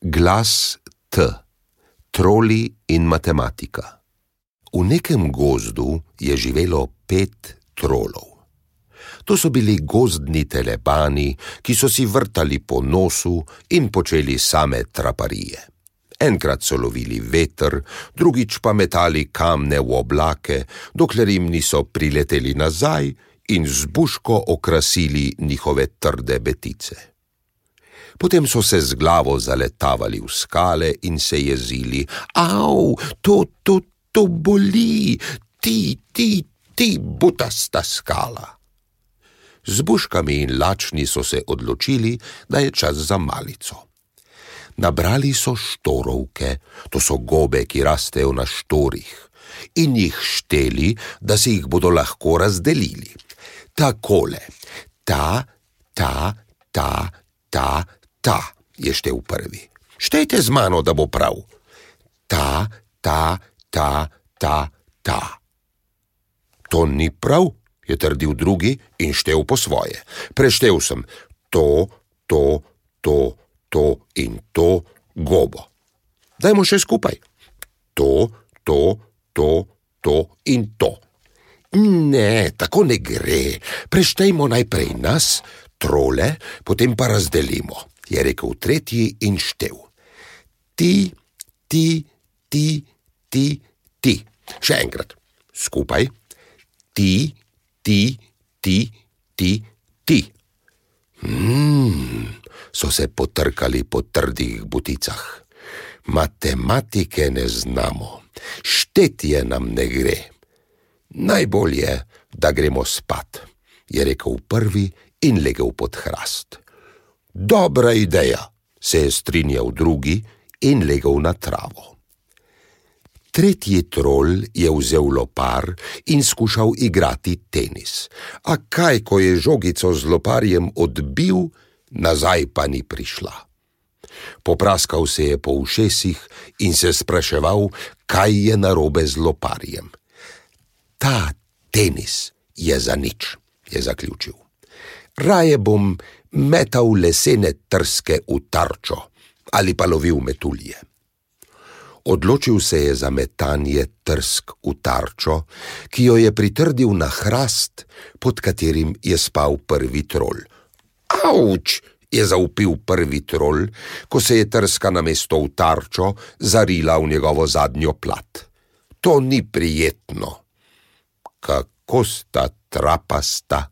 Glas T, troli in matematika. V nekem gozdu je živelo pet trolov. To so bili gozdni telepani, ki so si vrtali po nosu in počeli same traparije. Enkrat so lovili veter, drugič pa metali kamne v oblake, dokler jim niso prileteli nazaj in z buško okrasili njihove trde betice potem so se z glavo zaletavali v skale in se jezili: Av, to, to, to boli, ti, ti, ti, butasta skala. Z buškami in lačni so se odločili, da je čas za malico. Nabrali so štorovke, to so gobe, ki rastejo na štorih, in jih šteli, da si jih bodo lahko razdelili. Takole, ta, ta, ta, ta, ta je štev prvi. Štejte z mano, da bo prav. Ta, ta, ta, ta, ta. To ni prav, je trdil drugi in štev po svoje. Preštev sem to, to, to, to in to gobo. Dajmo še skupaj. To, to, to, to in to. Ne, tako ne gre. Preštejmo najprej nas, trole, potem pa razdelimo je rekel tretji in štev. Ti, ti, ti, ti, ti. Še enkrat, skupaj. Ti, ti, ti, ti, ti. Hmm, so se potrkali po trdih buticah. Matematike ne znamo, štetje nam ne gre. Najbolje, da gremo spat, je rekel prvi in legel pod hrast. Dobra ideja, se je strinjal drugi in legel na travo. Tretji trol je vzel lopar in skušal igrati tenis, a kaj, ko je žogico z loparjem odbil, nazaj pa ni prišla. Popraskal se je po ušesih in se spraševal, kaj je narobe z loparjem. Ta tenis je za nič, je zaključil. Raje bom metal lesene trske v tarčo ali pa lovil metulje. Odločil se je za metanje trsk v tarčo, ki jo je pritrdil na hrast, pod katerim je spal prvi trol. Avč! je zaupil prvi trol, ko se je trska na mesto v tarčo zarila v njegovo zadnjo plat. To ni prijetno. Kako sta trapasta?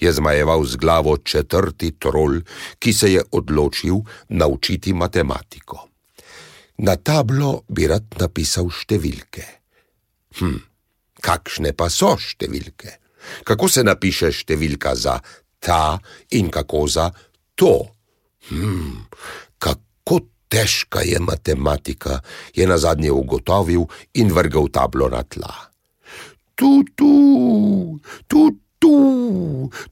Je zmajeval z glavo četrti trol, ki se je odločil naučiti matematiko. Na tablo bi rad napisal številke. Hm, kakšne pa so številke? Kako se napiše številka za ta in kako za to? Hm, kako težka je matematika, je na zadnje ugotovil in vrgal tablo na tla. Tu, tu, tu,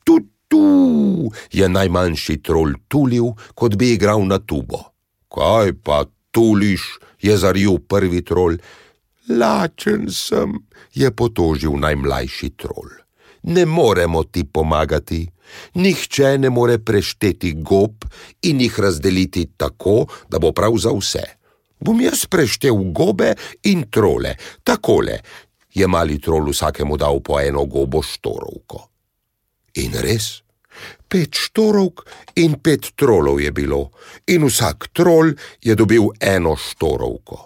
tu, tu, je najmanjši trol tulil, kot bi igral na tubo. Kaj pa tuliš, je zaril prvi trol. Lačen sem, je potožil najmlajši trol. Ne moremo ti pomagati. Nihče ne more prešteti gob in jih razdeliti tako, da bo prav za vse. Bom jaz preštel gobe in trole, takole, je mali trol vsakemu dal po eno gobo štorovko. In res, pet štorovk in pet trolov je bilo, in vsak trol je dobil eno štorovko.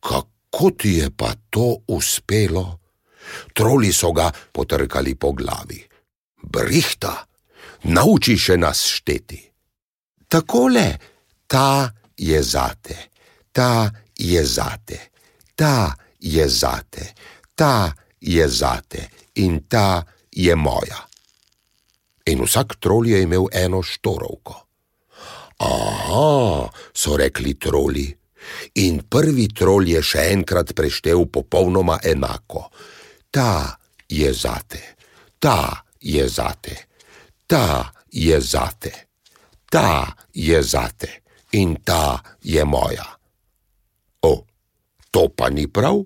Kako ti je pa to uspelo? Troli so ga potrkali po glavi. Brihta, nauči še nas šteti. Takole, ta je zate, ta je zate, ta je zate, ta je zate in ta je moja. In vsak trol je imel eno štorovko. Aha, so rekli troli. In prvi trol je še enkrat preštel popolnoma enako. Ta je zate, ta je zate, ta je zate, ta je zate in ta je moja. O, to pa ni prav?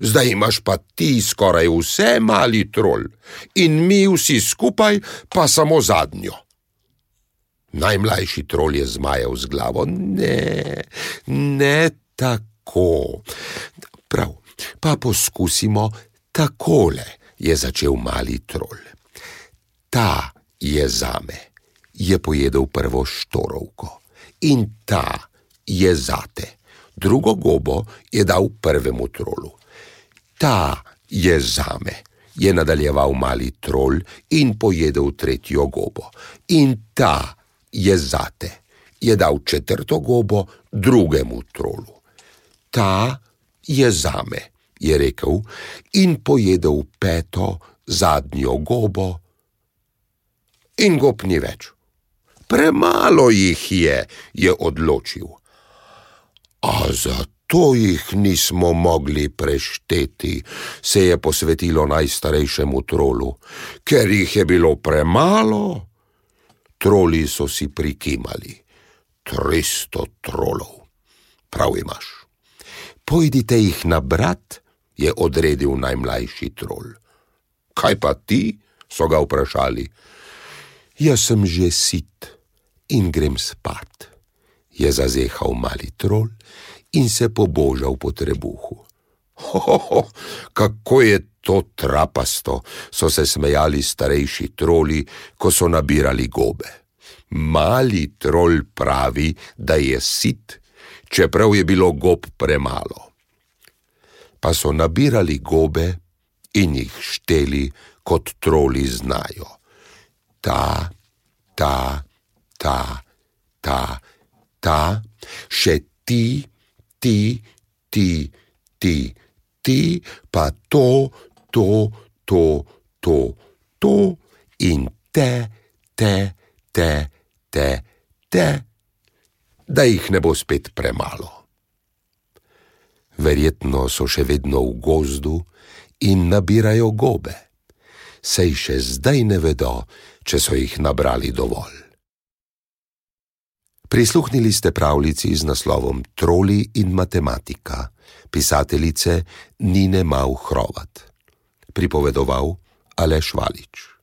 Zdaj imaš pa ti skoraj vse mali trol in mi vsi skupaj pa samo zadnjo. Najmlajši trol je zmajal z glavo. Ne, ne tako. Prav, pa poskusimo takole, je začel mali trol. Ta je zame, je pojedel prvo štorovko in ta je zate. Drugo gobo je dal prvemu trolu. Ta je zame, je nadaljeval mali trol in pojedel tretjo gobo. In ta je zate, je dal četrto gobo drugemu trolu. Ta je zame, je rekel in pojedel peto, zadnjo gobo. In gob ni več. Premalo jih je, je odločil. A zato jih nismo mogli prešteti, se je posvetilo najstarejšemu trolu, ker jih je bilo premalo. Troli so si prikimali. Tristo trolov. Prav imaš. Pojdite jih nabrat, je odredil najmlajši trol. Kaj pa ti? so ga vprašali. Jaz sem že sit in grem spat, je zazehal mali trol in se pobožal po trebuhu. Hoho, kako je to trapasto, so se smejali starejši troli, ko so nabirali gobe. Mali trol pravi, da je sit, čeprav je bilo gob premalo. Pa so nabirali gobe in jih šteli, kot troli znajo. Ta, ta, ta, ta, ta, še ti, ti, ti, ti, ti, pa to, to, to, to, to in te, te, te, te, te, da jih ne bo spet premalo. Verjetno so še vedno v gozdu in nabirajo gobe, sej še zdaj ne vedo, če so jih nabrali dovolj. Prisluhnili ste pravljici z naslovom Troli in matematika, pisateljice Nine Mau Hrovat. Pripovedoval Aleš Valič.